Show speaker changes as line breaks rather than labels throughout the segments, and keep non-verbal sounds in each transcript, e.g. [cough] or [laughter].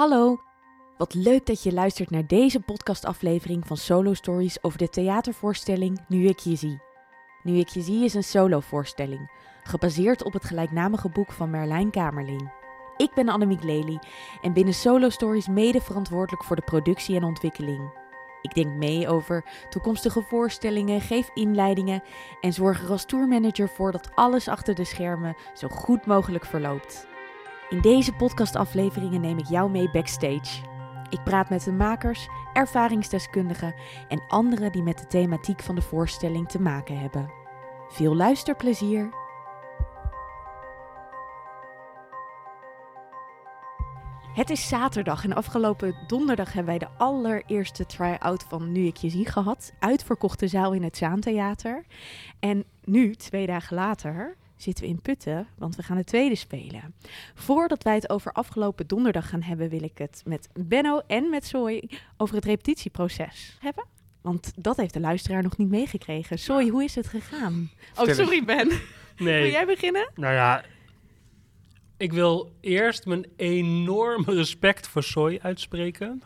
Hallo, wat leuk dat je luistert naar deze podcastaflevering van Solo Stories over de theatervoorstelling Nu ik je zie. Nu ik je zie is een solovoorstelling, gebaseerd op het gelijknamige boek van Merlijn Kamerling. Ik ben Annemiek Lely en binnen Solo Stories mede verantwoordelijk voor de productie en ontwikkeling. Ik denk mee over toekomstige voorstellingen, geef inleidingen en zorg er als tourmanager voor dat alles achter de schermen zo goed mogelijk verloopt. In deze podcastafleveringen neem ik jou mee backstage. Ik praat met de makers, ervaringsdeskundigen en anderen die met de thematiek van de voorstelling te maken hebben. Veel luisterplezier! Het is zaterdag en afgelopen donderdag hebben wij de allereerste try-out van Nu ik je zie gehad. Uitverkochte zaal in het Zaantheater. En nu, twee dagen later, zitten we in Putten, want we gaan de tweede spelen. Voordat wij het over afgelopen donderdag gaan hebben, wil ik het met Benno en met Zoe over het repetitieproces hebben. Want dat heeft de luisteraar nog niet meegekregen. Zoe, hoe is het gegaan? Oh, sorry Ben. [laughs]
Nee.
Wil jij beginnen?
Nou ja, ik wil eerst mijn enorme respect voor Soy uitspreken.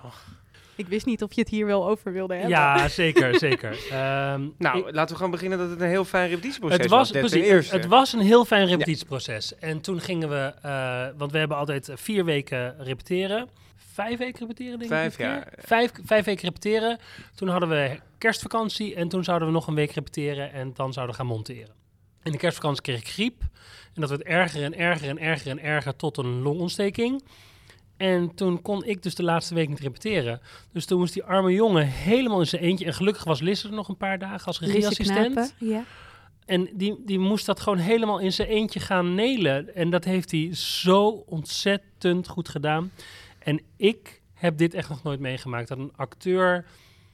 Ik wist niet of je het hier wel over wilde hebben.
Ja, [laughs] zeker, zeker. Ehm,
Nou,
ik-
laten we gewoon beginnen dat het een heel fijn repetitieproces
het was, precies, het was een heel fijn repetitieproces. En toen gingen we, eh, want we hebben altijd vier weken repeteren. Vijf weken repeteren, denk
Vijf,
ik.
ja.
Vijf, vijf weken repeteren. Toen hadden we kerstvakantie en toen zouden we nog een week repeteren en dan zouden we gaan monteren. In de kerstvakantie kreeg ik griep. En dat werd erger en erger en erger en erger tot een longontsteking. En toen kon ik dus de laatste week niet repeteren. Dus toen moest die arme jongen helemaal in zijn eentje. En gelukkig was Lisse er nog een paar dagen als regieassistent.
Ja.
En die, die moest dat gewoon helemaal in zijn eentje gaan nelen. En dat heeft hij zo ontzettend goed gedaan. En ik heb dit echt nog nooit meegemaakt. Dat een acteur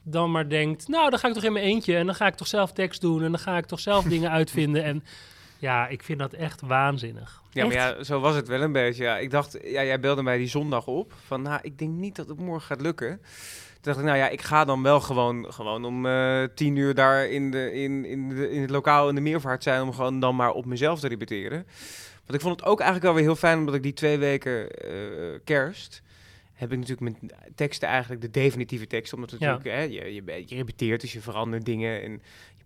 dan maar denkt... nou, dan ga ik toch in mijn eentje... en dan ga ik toch zelf tekst doen... en dan ga ik toch zelf [laughs] dingen uitvinden. En ja, ik vind dat echt waanzinnig.
Ja, maar ja, zo was het wel een beetje. Ja, ik dacht, ja, jij belde mij die zondag op. Van, nou, ik denk niet dat het morgen gaat lukken. Toen dacht ik, nou ja, ik ga dan wel gewoon, gewoon om eh, tien uur daar in, de, in, in, de, in het lokaal in de meervaart zijn... om gewoon dan maar op mezelf te repeteren. Want ik vond het ook eigenlijk wel weer heel fijn... omdat ik die twee weken eh, kerst... heb ik natuurlijk mijn teksten eigenlijk de definitieve tekst. Omdat het
Ja.
natuurlijk, hè, je, je, je repeteert, dus je verandert dingen... en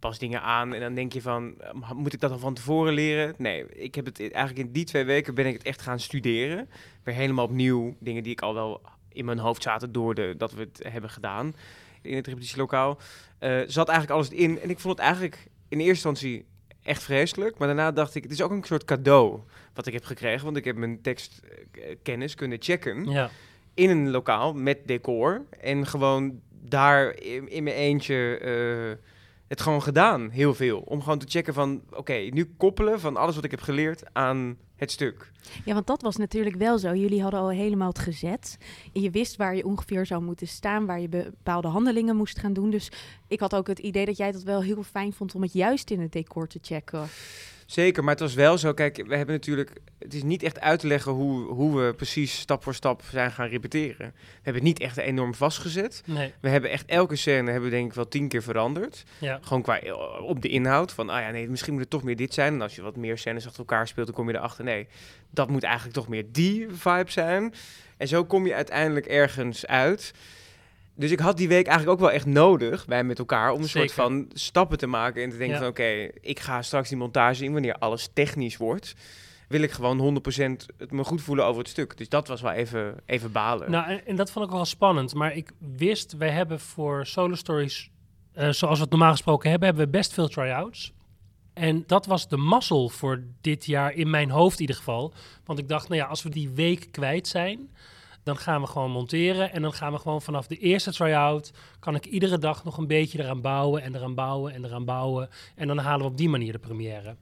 je past dingen aan en dan denk je van, eh, moet ik dat dan van tevoren leren? Nee, ik heb het eigenlijk in die twee weken ben ik het echt gaan studeren. Weer helemaal opnieuw dingen die ik al wel in mijn hoofd zaten door de, dat we het hebben gedaan in het repetitielokaal. Eh zat eigenlijk alles in en ik vond het eigenlijk in eerste instantie echt vreselijk. Maar daarna dacht ik, het is ook een soort cadeau wat ik heb gekregen. Want ik heb mijn tekstkennis kunnen checken
Ja,
in een lokaal met decor. En gewoon daar in, in mijn eentje eh, het gewoon gedaan, heel veel. Om gewoon te checken van, oké, nu koppelen van alles wat ik heb geleerd aan het stuk.
Ja, want dat was natuurlijk wel zo. Jullie hadden al helemaal het gezet. En je wist waar je ongeveer zou moeten staan, waar je bepaalde handelingen moest gaan doen. Dus ik had ook het idee dat jij dat wel heel fijn vond om het juist in het decor te checken.
Zeker, maar het was wel zo, kijk, we hebben natuurlijk, het is niet echt uit te leggen hoe, hoe we precies stap voor stap zijn gaan repeteren. We hebben het niet echt enorm vastgezet.
nee,
We hebben echt elke scène, hebben we denk ik wel tien keer veranderd.
ja.
Gewoon qua eh, op de inhoud. Van, ah ja, nee, misschien moet het toch meer dit zijn. En als je wat meer scènes achter elkaar speelt, dan kom je erachter. Nee, dat moet eigenlijk toch meer die vibe zijn. En zo kom je uiteindelijk ergens uit. Dus ik had die week eigenlijk ook wel echt nodig, wij met elkaar, om een soort van stappen te maken. En te denken
Ja.
van, oké, ik ga straks die montage in, wanneer alles technisch wordt. Wil ik gewoon 100% het me goed voelen over het stuk. Dus dat was wel even, even balen.
Nou, en, en dat vond ik wel spannend. Maar ik wist, wij hebben voor Solo Stories, eh, zoals we het normaal gesproken hebben, hebben we best veel try-outs. En dat was de mazzel voor dit jaar, in mijn hoofd in ieder geval. Want ik dacht, nou ja, als we die week kwijt zijn, dan gaan we gewoon monteren. En dan gaan we gewoon vanaf de eerste try-out, kan ik iedere dag nog een beetje eraan bouwen en eraan bouwen en eraan bouwen. En dan halen we op die manier de première.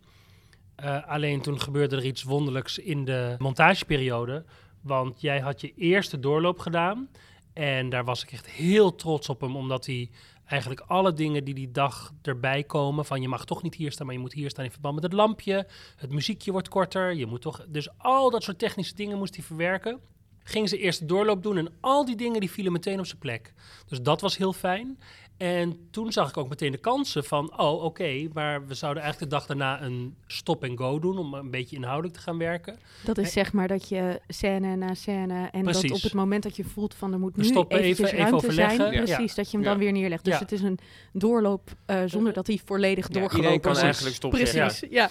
Eh, alleen toen gebeurde er iets wonderlijks in de montageperiode. Want jij had je eerste doorloop gedaan. En daar was ik echt heel trots op hem, omdat hij eigenlijk alle dingen die die dag erbij komen, van je mag toch niet hier staan, maar je moet hier staan in verband met het lampje, het muziekje wordt korter, je moet toch, dus al dat soort technische dingen moest hij verwerken. Gingen ze eerst de doorloop doen en al die dingen die vielen meteen op zijn plek. Dus dat was heel fijn. En toen zag ik ook meteen de kansen van, oh oké, maar we zouden eigenlijk de dag daarna een stop-and-go doen om een beetje inhoudelijk te gaan werken.
Dat is zeg maar dat je scène na scène en
Precies.
dat op het moment dat je voelt van er moet nu
stoppen
eventjes
even- even
ruimte
overleggen.
zijn,
Ja.
precies, dat je hem dan
Ja.
weer neerlegt. Dus
Ja.
het is een doorloop eh, zonder dat hij volledig
Ja,
doorgelopen
iedereen kan
is.
eigenlijk stop
Precies, ja.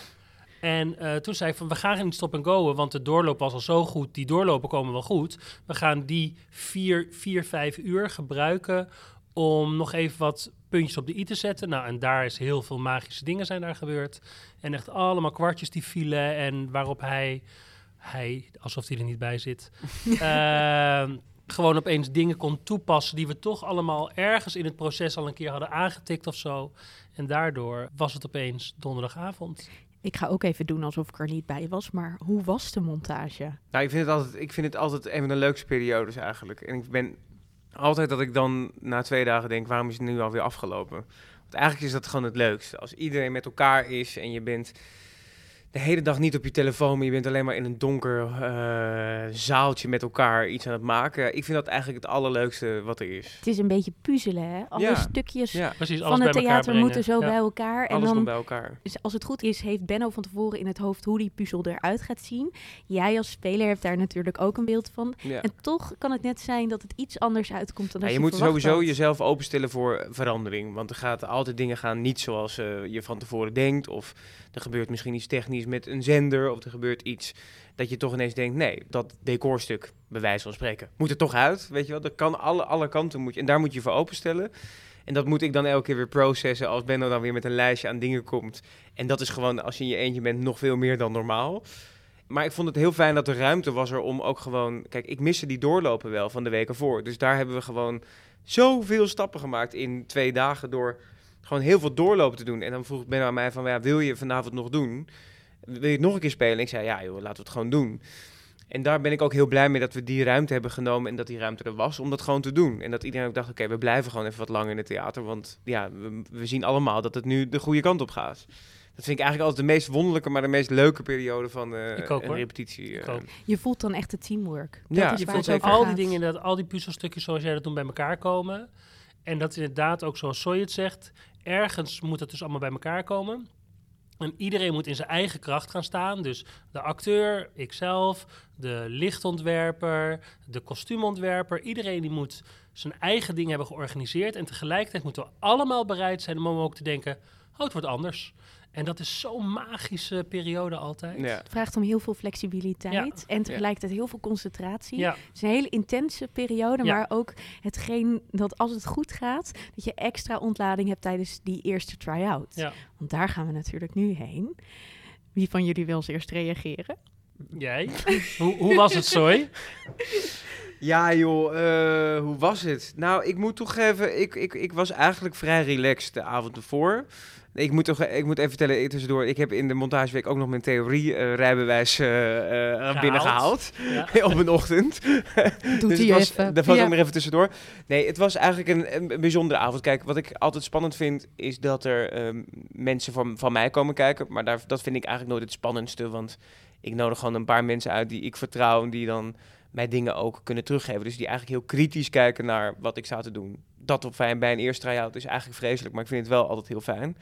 En eh, toen zei ik van, we gaan geen stop-and-go'en, want de doorloop was al zo goed. Die doorlopen komen wel goed. We gaan die vier, vier, vijf uur gebruiken om nog even wat puntjes op de i te zetten. Nou, en daar is heel veel magische dingen zijn daar gebeurd. En echt allemaal kwartjes die vielen en waarop hij, hij alsof hij er niet bij zit, [laughs] ehm, gewoon opeens dingen kon toepassen die we toch allemaal ergens in het proces al een keer hadden aangetikt of zo. En daardoor was het opeens donderdagavond.
Ik ga ook even doen alsof ik er niet bij was, maar hoe was de montage?
Nou, ik vind, het altijd, ik vind het altijd een van de leukste periodes eigenlijk. En ik ben altijd dat ik dan na twee dagen denk, waarom is het nu alweer afgelopen? Want eigenlijk is dat gewoon het leukste. Als iedereen met elkaar is en je bent de hele dag niet op je telefoon, maar je bent alleen maar in een donker eh, zaaltje met elkaar iets aan het maken. Ik vind dat eigenlijk het allerleukste wat er is.
Het is een beetje puzzelen, hè? Alle
Ja.
stukjes
Ja,
Precies, alles
van het theater moeten zo
Ja.
bij elkaar. En
alles
dan
komt bij elkaar.
Dus als het goed is, heeft Benno van tevoren in het hoofd hoe die puzzel eruit gaat zien. Jij als speler hebt daar natuurlijk ook een beeld van.
Ja.
En toch kan het net zijn dat het iets anders uitkomt dan
Ja,
als
je
je
moet sowieso
had.
jezelf openstellen voor verandering. Want er gaat altijd dingen gaan niet zoals eh, je van tevoren denkt. Of er gebeurt misschien iets technisch met een zender. Of er gebeurt iets dat je toch ineens denkt... nee, dat decorstuk, bij wijze van spreken, moet er toch uit. Weet je wel, dat kan alle, alle kanten. Moet je, en daar moet je voor openstellen. En dat moet ik dan elke keer weer processen als Benno dan weer met een lijstje aan dingen komt. En dat is gewoon, als je in je eentje bent, nog veel meer dan normaal. Maar ik vond het heel fijn dat er ruimte was er om ook gewoon... Kijk, ik miste die doorlopen wel van de weken voor. Dus daar hebben we gewoon zoveel stappen gemaakt in twee dagen door gewoon heel veel doorlopen te doen. En dan vroeg Ben aan mij van, ja, wil je vanavond nog doen? Wil je het nog een keer spelen? En ik zei, ja joh, laten we het gewoon doen. En daar ben ik ook heel blij mee dat we die ruimte hebben genomen en dat die ruimte er was om dat gewoon te doen. En dat iedereen ook dacht, oké, we blijven gewoon even wat langer in het theater, want ja, we, we zien allemaal dat het nu de goede kant op gaat. Dat vind ik eigenlijk altijd de meest wonderlijke, maar de meest leuke periode van eh,
Ik ook,
een
hoor.
repetitie.
Ik
eh.
ook.
Je voelt dan echt het teamwork. Dat
Ja,
is
je
waar
voelt
al
gaat.
die dingen, inderdaad, al die puzzelstukjes zoals jij dat doen bij elkaar komen. En dat is inderdaad ook zoals Soy het zegt. Ergens moet het dus allemaal bij elkaar komen. En iedereen moet in zijn eigen kracht gaan staan. Dus de acteur, ikzelf, de lichtontwerper, de kostuumontwerper. Iedereen die moet zijn eigen dingen hebben georganiseerd. En tegelijkertijd moeten we allemaal bereid zijn om ook te denken... oh, het wordt anders. En dat is zo'n magische periode altijd.
Ja.
Het vraagt om heel veel flexibiliteit
Ja.
en tegelijkertijd heel veel concentratie.
Ja,
Het is een hele intense periode,
Ja.
maar ook hetgeen dat als het goed gaat, dat je extra ontlading hebt tijdens die eerste try-out.
ja.
Want daar gaan we natuurlijk nu heen. Wie van jullie wil als eerst reageren?
Jij? hoe, hoe was het, Soy? [laughs]
Ja, joh, eh, hoe was het? Nou, ik moet toegeven, ik, ik, ik was eigenlijk vrij relaxed de avond ervoor. Ik moet, toch, ik moet even vertellen tussendoor, ik heb in de montageweek ook nog mijn theorie eh, rijbewijs eh, eh, binnengehaald.
Ja. [laughs]
op een ochtend.
Doet
Dus was,
even.
Dat was
Ja.
ook nog even tussendoor. Nee, het was eigenlijk een, een bijzondere avond. Kijk, wat ik altijd spannend vind, is dat er ehm, mensen van, van mij komen kijken. Maar daar, dat vind ik eigenlijk nooit het spannendste. Want ik nodig gewoon een paar mensen uit die ik vertrouw en die dan mij dingen ook kunnen teruggeven. Dus die eigenlijk heel kritisch kijken naar wat ik sta te doen. Dat op fijn bij een eerste try-out is eigenlijk vreselijk, maar ik vind het wel altijd heel fijn.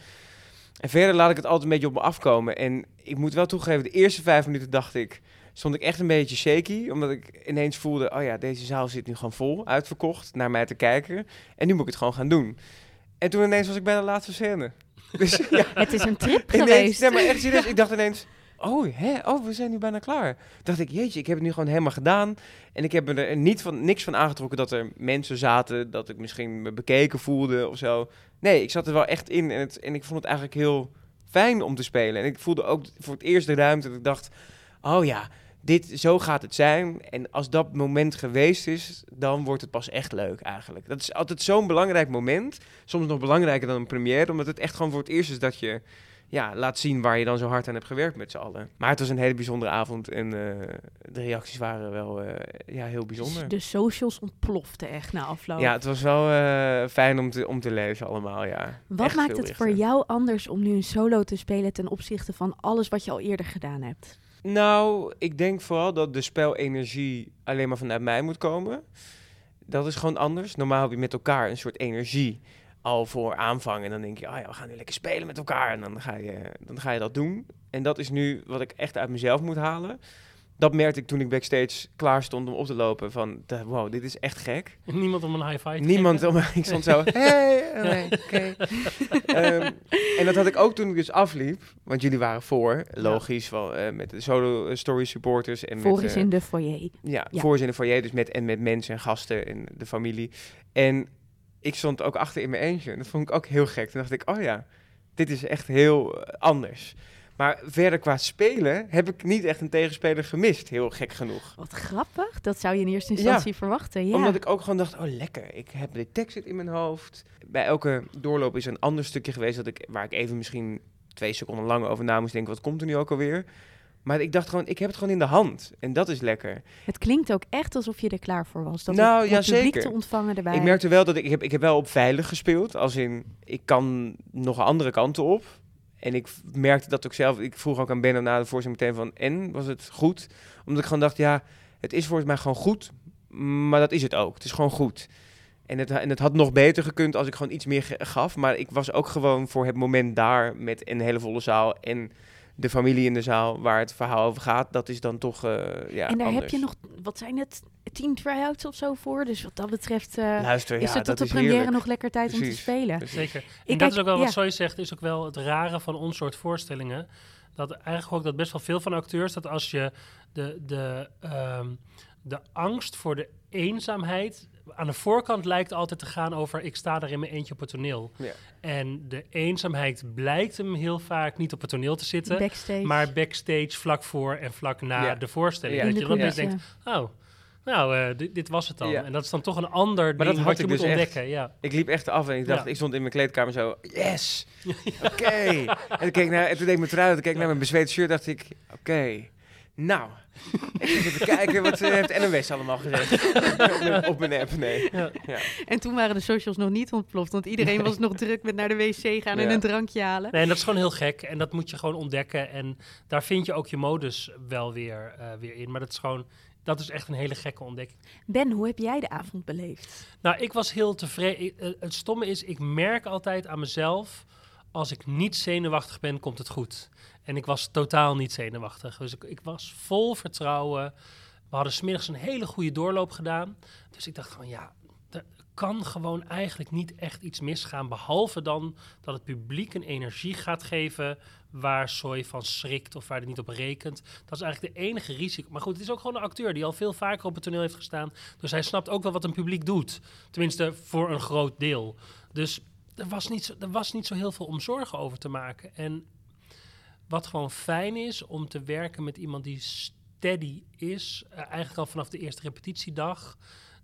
En verder laat ik het altijd een beetje op me afkomen. En ik moet wel toegeven, de eerste vijf minuten dacht ik, stond ik echt een beetje shaky. Omdat ik ineens voelde, oh ja, deze zaal zit nu gewoon vol, uitverkocht, naar mij te kijken. En nu moet ik het gewoon gaan doen. En toen ineens was ik bij de laatste scène. [laughs] Dus ja,
Het is een trip
ineens,
geweest.
nee, maar echt serieus, ik dacht ineens, oh, hè, oh, we zijn nu bijna klaar. dacht ik, jeetje, ik heb het nu gewoon helemaal gedaan. En ik heb er niet van, niks van aangetrokken dat er mensen zaten, dat ik misschien me bekeken voelde of zo. Nee, ik zat er wel echt in en, het, en ik vond het eigenlijk heel fijn om te spelen. En ik voelde ook voor het eerst de ruimte dat ik dacht, oh ja, dit, zo gaat het zijn. En als dat moment geweest is, dan wordt het pas echt leuk eigenlijk. Dat is altijd zo'n belangrijk moment. Soms nog belangrijker dan een première, omdat het echt gewoon voor het eerst is dat je ja, laat zien waar je dan zo hard aan hebt gewerkt met z'n allen. Maar het was een hele bijzondere avond en eh, de reacties waren wel eh, ja, heel bijzonder.
De socials ontploften echt na afloop.
Ja, het was wel eh, fijn om te, om te lezen allemaal, ja.
Wat
Echt
maakt het voor jou anders om nu een solo te spelen ten opzichte van alles wat je al eerder gedaan hebt?
Nou, ik denk vooral dat de spelenergie alleen maar vanuit mij moet komen. Dat is gewoon anders. Normaal heb je met elkaar een soort energie al voor aanvang. En dan denk je, ah ja, we gaan nu lekker spelen met elkaar. En dan ga, je, dan ga je dat doen. En dat is nu wat ik echt uit mezelf moet halen dat merkte ik toen ik backstage klaar stond om op te lopen. Van, de, wow, dit is echt gek. [laughs]
Niemand om een high five
Niemand om [laughs] Ik stond zo, [laughs] hey, oh, oké. Ehm, en dat had ik ook toen ik dus afliep. Want jullie waren voor, logisch, wel, uh, met de solo story supporters. En
voor is uh, in de foyer.
Ja, ja. voor is in de foyer. Dus met, en met mensen en gasten en de familie. En ik stond ook achter in mijn eentje. En dat vond ik ook heel gek. Toen dacht ik, oh ja, dit is echt heel eh, anders. Maar verder qua spelen heb ik niet echt een tegenspeler gemist, heel gek genoeg.
Wat grappig, dat zou je in eerste instantie verwachten. Ja.
Omdat ik ook gewoon dacht, oh lekker, ik heb de tekst in mijn hoofd. Bij elke doorloop is een ander stukje geweest dat ik, waar ik even misschien twee seconden lang over na moest denken, wat komt er nu ook alweer? Maar ik dacht gewoon, ik heb het gewoon in de hand. En dat is lekker.
Het klinkt ook echt alsof je er klaar voor was. Dat nou, het, ja, zeker. te ontvangen erbij.
Ik merkte wel dat ik, ik, heb, ik heb wel op veilig gespeeld. Als in, ik kan nog andere kanten op. En ik merkte dat ook zelf. Ik vroeg ook aan Benno na de voorstelling meteen van... En, was het goed? Omdat ik gewoon dacht, ja, het is volgens mij gewoon goed. Maar dat is het ook. Het is gewoon goed. En het, en het had nog beter gekund als ik gewoon iets meer gaf. Maar ik was ook gewoon voor het moment daar met een hele volle zaal... en de familie in de zaal waar het verhaal over gaat, dat is dan toch uh, ja,
En daar
anders.
heb je nog, wat zijn het, tien try-outs of zo voor? Dus wat dat betreft uh,
Luister,
is
ja,
er tot
de
première
heerlijk.
nog lekker tijd Precies. om te spelen.
Zeker. En dat is ook wel wat Soy zegt, is ook wel het rare van ons soort voorstellingen. Dat eigenlijk ook dat best wel veel van acteurs, dat als je de, de, um, de angst voor de eenzaamheid aan de voorkant lijkt altijd te gaan over ik sta daar in mijn eentje op het toneel.
Ja.
En de eenzaamheid blijkt hem heel vaak niet op het toneel te zitten,
backstage.
maar backstage vlak voor en vlak na
Ja.
de voorstelling.
Ja.
Dat je dan
coulissen.
denkt, oh, nou, eh, dit, dit was het dan.
Ja.
En dat is dan toch een ander
dat
ding
had
wat je moet
dus echt.
ontdekken. Ja.
Ik liep echt af en ik dacht,
Ja.
ik stond in mijn kleedkamer zo, yes, [laughs] oké. En, toen keek naar- en toen deed ik mijn trui toen keek ik naar mijn bezweet shirt, dacht ik, oké, nou, even [laughs] kijken wat eh, heeft NOS allemaal gezegd [laughs] op, mijn, app, nee.
Ja.
Ja.
En toen waren de socials nog niet ontploft, want iedereen was nog druk met naar de wc gaan en een drankje halen.
Nee, en dat is gewoon heel gek. En dat moet je gewoon ontdekken. En daar vind je ook je modus wel weer, eh, weer in. Maar dat is gewoon, dat is echt een hele gekke ontdekking.
Ben, hoe heb jij de avond beleefd?
Nou, ik was heel tevreden. Eh, het stomme is, ik merk altijd aan mezelf... als ik niet zenuwachtig ben, komt het goed. En ik was totaal niet zenuwachtig. Dus ik, ik was vol vertrouwen. We hadden smiddags een hele goede doorloop gedaan. Dus ik dacht van, ja, er kan gewoon eigenlijk niet echt iets misgaan... behalve dan dat het publiek een energie gaat geven... waar Soy van schrikt of waar hij niet op rekent. Dat is eigenlijk de enige risico. Maar goed, het is ook gewoon een acteur die al veel vaker op het toneel heeft gestaan. Dus hij snapt ook wel wat een publiek doet. Tenminste, voor een groot deel. Dus er was niet zo, er was niet zo heel veel om zorgen over te maken. En wat gewoon fijn is om te werken met iemand die steady is, eh, eigenlijk al vanaf de eerste repetitiedag,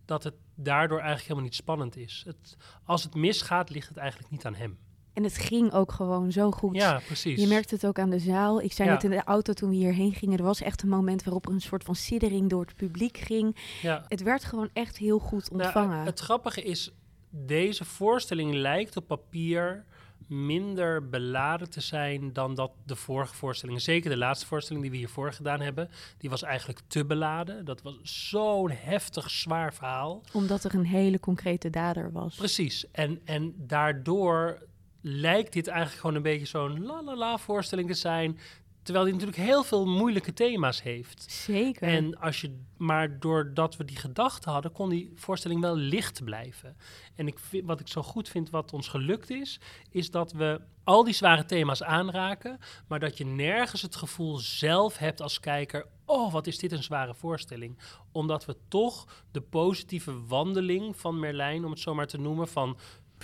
dat het daardoor eigenlijk helemaal niet spannend is. Het, als het misgaat, ligt het eigenlijk niet aan hem.
En het ging ook gewoon zo goed.
Ja, precies.
Je merkt het ook aan de zaal. Ik zei
Ja.
net in de auto toen we hierheen gingen, er was echt een moment waarop er een soort van siddering door het publiek ging.
ja.
Het werd gewoon echt heel goed
Nou,
ontvangen.
het grappige is, deze voorstelling lijkt op papier minder beladen te zijn dan dat de vorige voorstellingen, zeker de laatste voorstelling die we hiervoor gedaan hebben, die was eigenlijk te beladen. Dat was zo'n heftig zwaar verhaal.
Omdat er een hele concrete dader was.
Precies. En, en daardoor lijkt dit eigenlijk gewoon een beetje zo'n la la la voorstelling te zijn, terwijl die natuurlijk heel veel moeilijke thema's heeft.
Zeker.
En als je, maar doordat we die gedachten hadden, kon die voorstelling wel licht blijven. En ik vind, wat ik zo goed vind, wat ons gelukt is, is dat we al die zware thema's aanraken, maar dat je nergens het gevoel zelf hebt als kijker. Oh, wat is dit een zware voorstelling? Omdat we toch de positieve wandeling van Merlijn, om het zo maar te noemen, van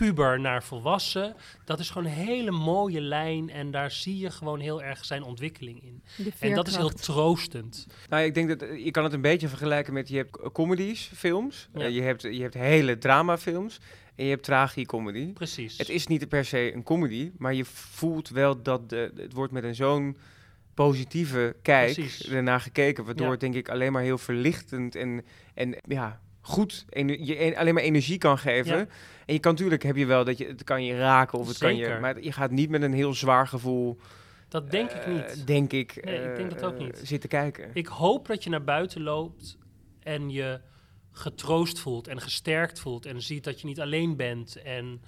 puber naar volwassen, dat is gewoon een hele mooie lijn en daar zie je gewoon heel erg zijn ontwikkeling in.
De
En dat is heel troostend.
Nou, ik denk dat eh, je kan het een beetje vergelijken met je hebt comedies, films,
Ja.
Eh, je, hebt, je hebt hele dramafilms en je hebt tragicomedy.
Precies.
Het is niet per se een comedy, maar je voelt wel dat de, het wordt met een zo'n positieve kijk
Precies.
ernaar gekeken, waardoor
Ja.
het denk ik alleen maar heel verlichtend en, en ja, goed je en- alleen maar energie kan geven.
Ja.
En je kan natuurlijk heb je wel dat je het kan je raken of het kan je, maar je gaat niet met een heel zwaar gevoel
Dat denk ik
eh,
niet.
denk ik,
Nee, ik denk dat ook
eh,
niet.
zit te kijken.
Ik hoop dat je naar buiten loopt en je getroost voelt en gesterkt voelt en ziet dat je niet alleen bent. En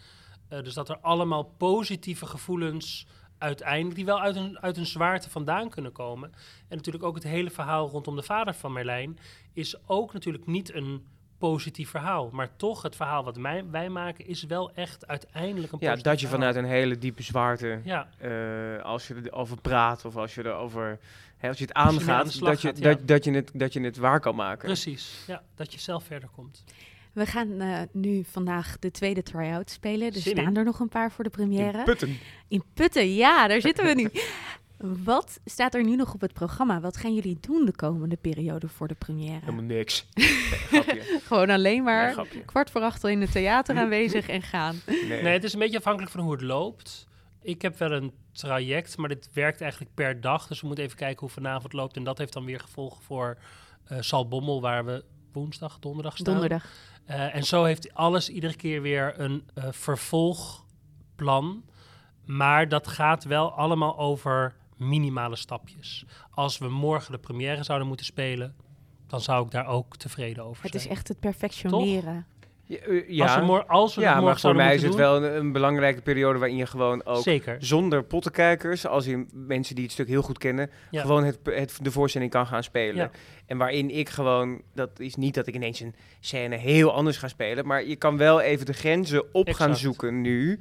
eh, dus dat er allemaal positieve gevoelens uiteindelijk, die wel uit een, uit een zwaarte vandaan kunnen komen. En natuurlijk ook het hele verhaal rondom de vader van Merlijn is ook natuurlijk niet een positief verhaal. Maar toch, het verhaal wat mij, wij maken is wel echt uiteindelijk een
ja,
positief
dat je
verhaal.
vanuit een hele diepe zwaarte,
Ja,
eh, als je erover praat of als je erover, hè, als je het
je
aangaat, dat je,
gaat, ja.
dat, dat, je het, dat je het waar kan maken.
precies. Ja, dat je zelf verder komt.
We gaan eh, nu vandaag de tweede try-out spelen. Er
Zin in.
staan er nog een paar voor de première.
In Putten.
In Putten, ja, daar zitten we nu. [laughs] Wat staat er nu nog op het programma? Wat gaan jullie doen de komende periode voor de première?
Helemaal niks. [laughs] Nee.
Gewoon alleen maar
Nee,
kwart voor acht al in het theater aanwezig en gaan.
Nee.
Nee, het is een beetje afhankelijk van hoe het loopt. Ik heb wel een traject, maar dit werkt eigenlijk per dag. Dus we moeten even kijken hoe vanavond loopt. En dat heeft dan weer gevolgen voor eh Salbommel, waar we woensdag, donderdag staan.
Donderdag.
Eh, en zo heeft alles iedere keer weer een eh, vervolgplan. Maar dat gaat wel allemaal over minimale stapjes. Als we morgen de première zouden moeten spelen, dan zou ik daar ook tevreden over
Het
zijn.
is echt het perfectioneren.
Ja, eh, ja.
Als we, mor- als we
ja maar voor mij is het
doen,
wel een, een belangrijke periode waarin je gewoon ook
Zeker.
zonder pottenkijkers, als in mensen die het stuk heel goed kennen,
Ja.
gewoon het, het, de voorstelling kan gaan spelen.
Ja.
En waarin ik gewoon, dat is niet dat ik ineens een scène heel anders ga spelen, maar je kan wel even de grenzen op gaan zoeken nu.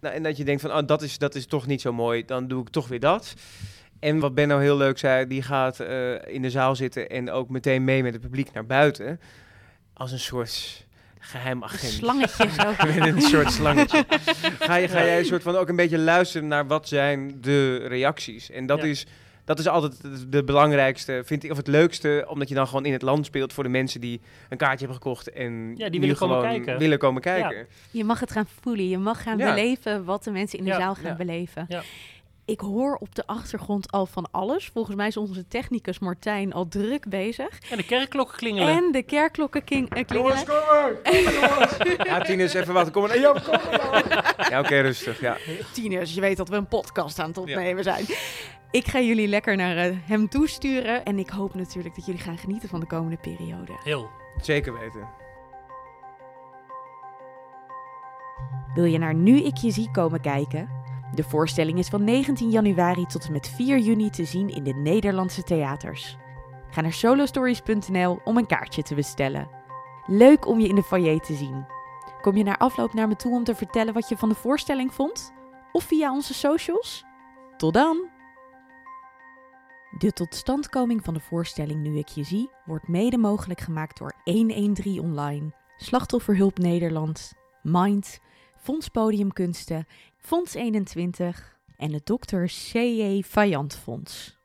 Nou, en dat je denkt van, oh, dat is, dat is toch niet zo mooi, dan doe ik toch weer dat. En wat Benno heel leuk zei, die gaat eh, in de zaal zitten en ook meteen mee met het publiek naar buiten. Als een soort geheim agent.
slangetje zo.
Met [laughs] een soort slangetje. Ga, je, ga jij een soort van ook een beetje luisteren naar wat zijn de reacties? En dat,
Ja.
is, dat is altijd de- belangrijkste, vind ik, of het leukste, omdat je dan gewoon in het land speelt voor de mensen die een kaartje hebben gekocht en
Ja, die willen komen
gewoon
kijken.
willen komen kijken.
Je mag het gaan voelen. Je mag gaan
Ja.
beleven wat de mensen in de
Ja,
zaal gaan
ja.
beleven. Ik hoor op de achtergrond al van alles. Volgens mij is onze technicus Martijn al druk bezig.
En de kerkklokken klingelen.
En de kerkklokken king, eh, klingelen.
kom maar! Ja, Tinus, even wachten. Kom maar. Ja, kom maar. Ja, oké, rustig. Ja.
Tieners, je weet dat we een podcast aan het opnemen zijn. Ik ga jullie lekker naar eh, hem toesturen. En ik hoop natuurlijk dat jullie gaan genieten van de komende periode.
Heel.
Zeker weten.
Wil je naar Nu Ik Je Zie komen kijken? De voorstelling is van 19 januari tot en met 4 juni te zien in de Nederlandse theaters. Ga naar solostories.nl om een kaartje te bestellen. Leuk om je in de foyer te zien. Kom je na afloop naar me toe om te vertellen wat je van de voorstelling vond? Of via onze socials? Tot dan! De totstandkoming van de voorstelling Nu Ik Je Zie wordt mede mogelijk gemaakt door 113 Online, Slachtofferhulp Nederland, Mind, Fonds Podiumkunsten, Fonds 21 en het Dr. C.J. Vajant Fonds.